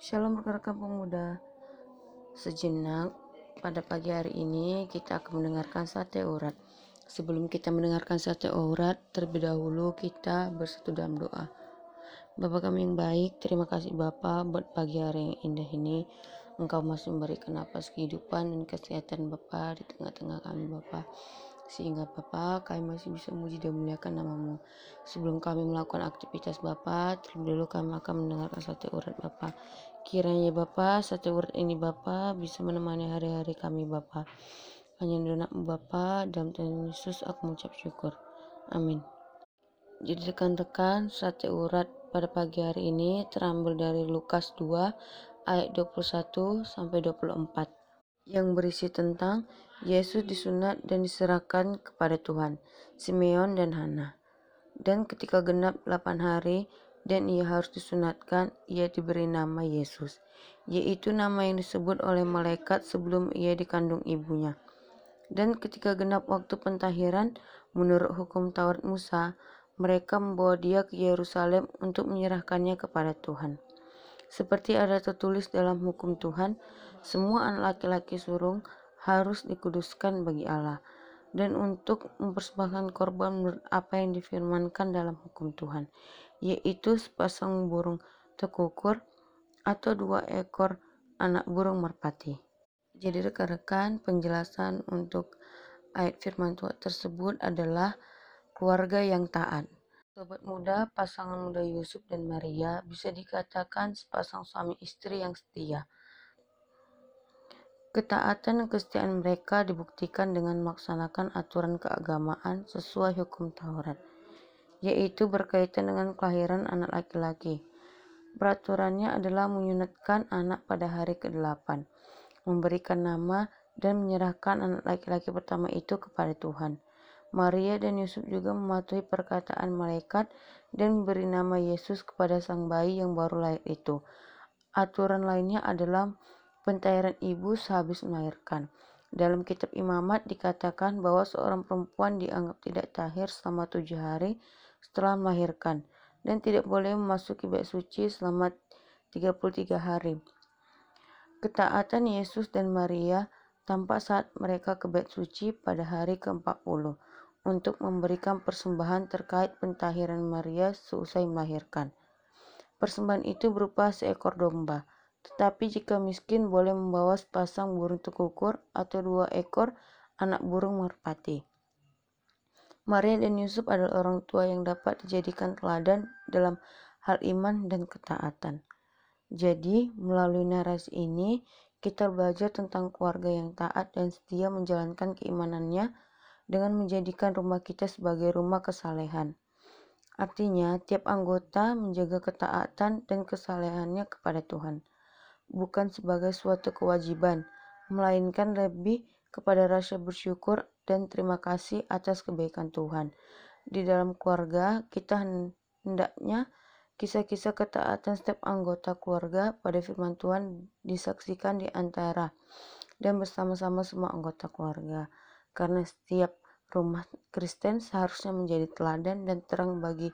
Shalom rekan-rekan pemuda. Sejenak pada pagi hari ini kita akan mendengarkan sate urat. Sebelum kita mendengarkan sate urat, terlebih dahulu kita bersatu dalam doa. Bapak kami yang baik, terima kasih Bapak buat pagi hari yang indah ini. Engkau masih memberikan napas kehidupan dan kesehatan Bapak di tengah-tengah kami Bapak sehingga Bapak kami masih bisa memuji dan memuliakan namamu. Sebelum kami melakukan aktivitas Bapak, terlebih dahulu kami akan mendengarkan satu urat Bapak. Kiranya Bapak, satu urat ini Bapak bisa menemani hari-hari kami Bapak. Hanya donamu Bapak, dalam Tuhan Yesus aku mengucap syukur. Amin. Jadi rekan-rekan, satu urat pada pagi hari ini terambil dari Lukas 2 ayat 21 sampai 24 yang berisi tentang Yesus disunat dan diserahkan kepada Tuhan, Simeon dan Hana. Dan ketika genap 8 hari dan ia harus disunatkan, ia diberi nama Yesus, yaitu nama yang disebut oleh malaikat sebelum ia dikandung ibunya. Dan ketika genap waktu pentahiran, menurut hukum Taurat Musa, mereka membawa dia ke Yerusalem untuk menyerahkannya kepada Tuhan. Seperti ada tertulis dalam hukum Tuhan, semua anak laki-laki surung harus dikuduskan bagi Allah dan untuk mempersembahkan korban menurut apa yang difirmankan dalam hukum Tuhan, yaitu sepasang burung tekukur atau dua ekor anak burung merpati. Jadi rekan-rekan penjelasan untuk ayat firman Tuhan tersebut adalah keluarga yang taat. Sobat muda, pasangan muda Yusuf dan Maria bisa dikatakan sepasang suami istri yang setia. Ketaatan dan kesetiaan mereka dibuktikan dengan melaksanakan aturan keagamaan sesuai hukum Taurat, yaitu berkaitan dengan kelahiran anak laki-laki. Peraturannya adalah menyunatkan anak pada hari ke-8, memberikan nama dan menyerahkan anak laki-laki pertama itu kepada Tuhan. Maria dan Yusuf juga mematuhi perkataan malaikat dan memberi nama Yesus kepada sang bayi yang baru lahir itu. Aturan lainnya adalah pentahiran ibu sehabis melahirkan. Dalam kitab imamat dikatakan bahwa seorang perempuan dianggap tidak tahir selama tujuh hari setelah melahirkan dan tidak boleh memasuki bait suci selama 33 hari. Ketaatan Yesus dan Maria tampak saat mereka ke bait suci pada hari ke-40 untuk memberikan persembahan terkait pentahiran Maria seusai melahirkan. Persembahan itu berupa seekor domba, tetapi jika miskin boleh membawa sepasang burung tekukur atau dua ekor anak burung merpati. Maria dan Yusuf adalah orang tua yang dapat dijadikan teladan dalam hal iman dan ketaatan. Jadi, melalui narasi ini, kita belajar tentang keluarga yang taat dan setia menjalankan keimanannya dengan menjadikan rumah kita sebagai rumah kesalehan. Artinya, tiap anggota menjaga ketaatan dan kesalehannya kepada Tuhan, bukan sebagai suatu kewajiban, melainkan lebih kepada rasa bersyukur dan terima kasih atas kebaikan Tuhan. Di dalam keluarga, kita hendaknya kisah-kisah ketaatan setiap anggota keluarga pada firman Tuhan disaksikan di antara dan bersama-sama semua anggota keluarga. Karena setiap rumah Kristen seharusnya menjadi teladan dan terang bagi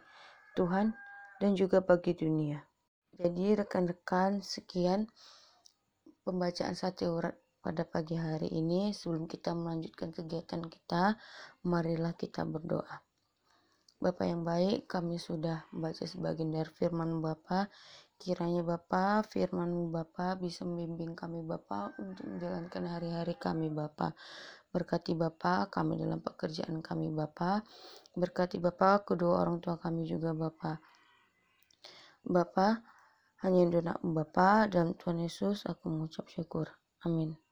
Tuhan dan juga bagi dunia. Jadi rekan-rekan sekian pembacaan satu urat pada pagi hari ini. Sebelum kita melanjutkan kegiatan kita, marilah kita berdoa. Bapak yang baik, kami sudah membaca sebagian dari firman Bapak. Kiranya Bapak, firman Bapak bisa membimbing kami Bapak untuk menjalankan hari-hari kami Bapak. Berkati Bapak kami dalam pekerjaan kami Bapak. Berkati Bapak kedua orang tua kami juga Bapak. Bapak hanya doa Bapak dalam Tuhan Yesus aku mengucap syukur. Amin.